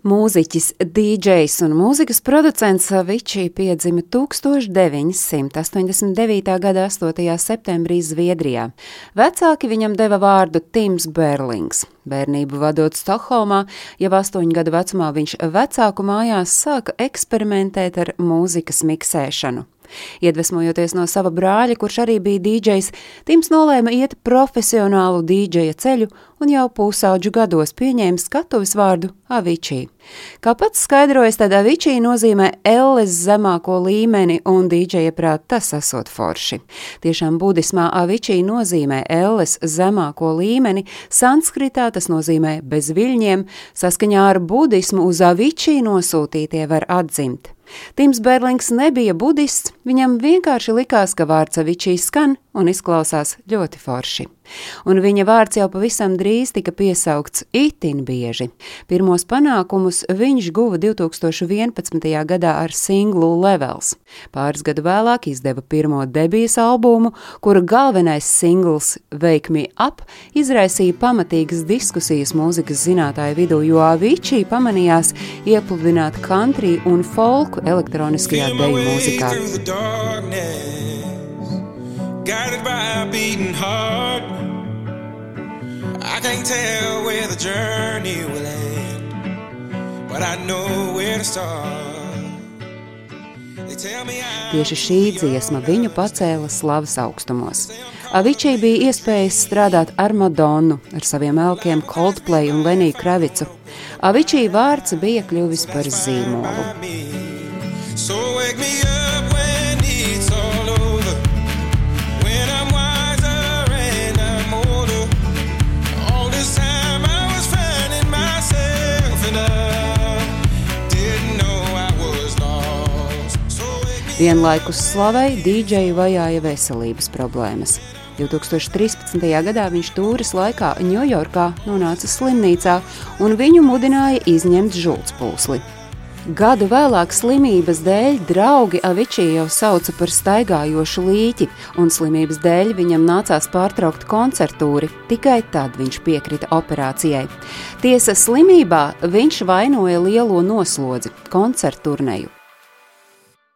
Mūziķis, DJs un mūzikas producents Vičī piedzima 1989. gada 8. septembrī Zviedrijā. Vecāki viņam deva vārdu Tims Berlings. Bērnību vadot Stokholmā, jau astoņu gadu vecumā viņš vecāku mājās sāka eksperimentēt ar mūzikas miksēšanu. Iedvesmojoties no sava brāļa, kurš arī bija dīdžejs, Tims nolēma iet profesionālu dīdžeja ceļu un jau pusauģu gados pieņēma skatuves vārdu Avičī. Kā pats skaidrojas, tad Avičī nozīmē elles zemāko līmeni un dīdžeja prāt tas esot forši. Tiešām budismā Avičī nozīmē elles zemāko līmeni, sanskritā tas nozīmē bez viļņiem, saskaņā ar budismu uz Avičī nosūtītie var atzimt. Tims Berlings nebija budists, viņam vienkārši likās, ka vārds avičī skan un izklausās ļoti forši. Un viņa vārds jau pavisam drīz tika piesaukts itin bieži. Pirmos panākumus viņš guva 2011. gadā ar singlu Levels. Pāris gadu vēlāk izdeva pirmo debijas albumu, kura galvenais singls Wake Me Up izraisīja pamatīgas diskusijas mūzikas zinātāju vidū, jo Avicii pamanījās iepludināt country un folku elektroniskajā deju mūzikā. Guided by a beating heart. I can't tell where the journey will end, but I know where to start. Tieši šī dziesma viņu pacēla slavas augstumos. Avičai bija iespējas strādāt ar Madonu, ar saviem elkiem Coldplay un Leniju Kravicu. Avičai vārds bija kļuvis par zīmolu. So Vienlaikus slavai dīdžeju vajāja veselības problēmas. 2013. gadā viņš tūres laikā Ņujorkā nonāca slimnīcā un viņu mudināja izņemt žultspūsli. Gadu vēlāk slimības dēļ draugi Avičī jau sauca par staigājošu līķi, un slimības dēļ viņam nācās pārtraukt koncertūri. Tikai tad viņš piekrita operācijai. Tiesa slimībā viņš vainoja lielo noslodzi, koncertu turnēju.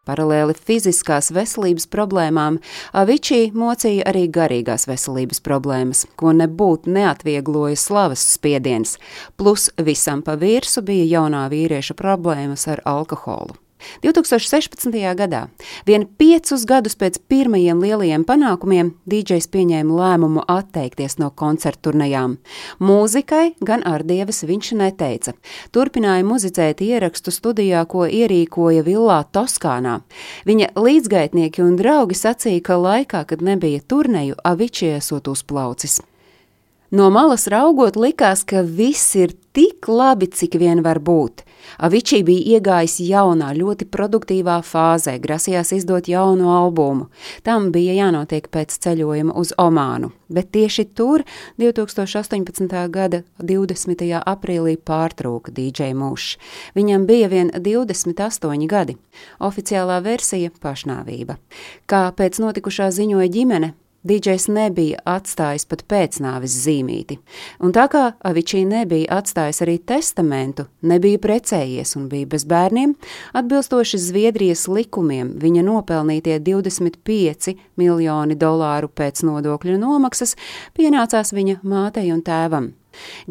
Paralēli fiziskās veselības problēmām, Avičī mocīja arī garīgās veselības problēmas, ko nebūtu neatviegloja slavas spiediens, plus visam pa virsu bija jaunā vīrieša problēmas ar alkoholu. 2016. gadā, vien piecus gadus pēc pirmajiem lielajiem panākumiem, DJs pieņēma lēmumu atteikties no koncertu turnejām. Mūzikai gan ar dievas viņš neteica. Turpināja muzicēt ierakstu studijā, ko ierīkoja villā Toskānā. Viņa līdzgaitnieki un draugi sacīja, ka laikā, kad nebija turneju, Aviči esot uzplaucis. No malas raugot, likās, ka viss ir tik labi, cik vien var būt. Avičī bija iegājis jaunā, ļoti produktīvā fāzē, grasījās izdot jaunu albumu. Tam bija jānotiek pēc ceļojuma uz Omānu, bet tieši tur 2018. gada 20. aprīlī pārtrūka DJ Mušs. Viņam bija vien 28 gadi. Oficiālā versija - pašnāvība. Kā pēc notikušā ziņoja ģimene, DJs nebija atstājis pat pēcnāvis zīmīti, un tā kā Avičī nebija atstājis arī testamentu, nebija precējies un bija bez bērniem, atbilstoši Zviedrijas likumiem viņa nopelnītie 25 miljoni dolāru pēc nodokļu nomaksas pienācās viņa mātei un tēvam.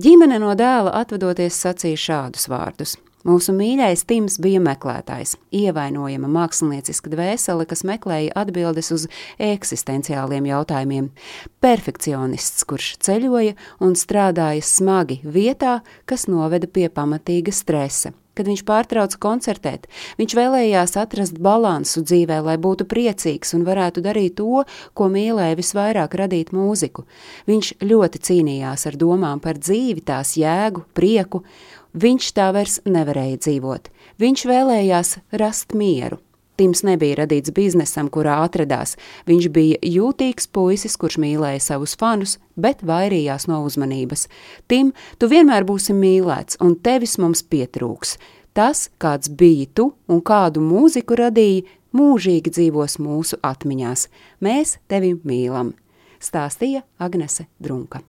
Ģimene no dēla atvadoties sacīja šādus vārdus: Mūsu mīļais Tims bija meklētājs, ievainojama mākslinieciska dvēsele, kas meklēja atbildes uz eksistenciāliem jautājumiem, perfekcionists, kurš ceļoja un strādāja smagi vietā, kas noveda pie pamatīga stresa. Kad viņš pārtrauca koncertēt, viņš vēlējās atrast balansu dzīvē, lai būtu priecīgs un varētu darīt to, ko mīlēja visvairāk radīt mūziku. Viņš ļoti cīnījās ar domām par dzīvi, tās jēgu, prieku, Viņš tā vairs nevarēja dzīvot. Viņš vēlējās rast mieru. Tims nebija radīts biznesam, kurā atradās. Viņš bija jūtīgs puisis, kurš mīlēja savus fanus, bet vairījās no uzmanības. Tim, tu vienmēr būsi mīlēts, un tevis mums pietrūks. Tas, kāds biji tu un kādu mūziku radīji, mūžīgi dzīvos mūsu atmiņās. Mēs tevi mīlam, stāstīja Agnese Drunka.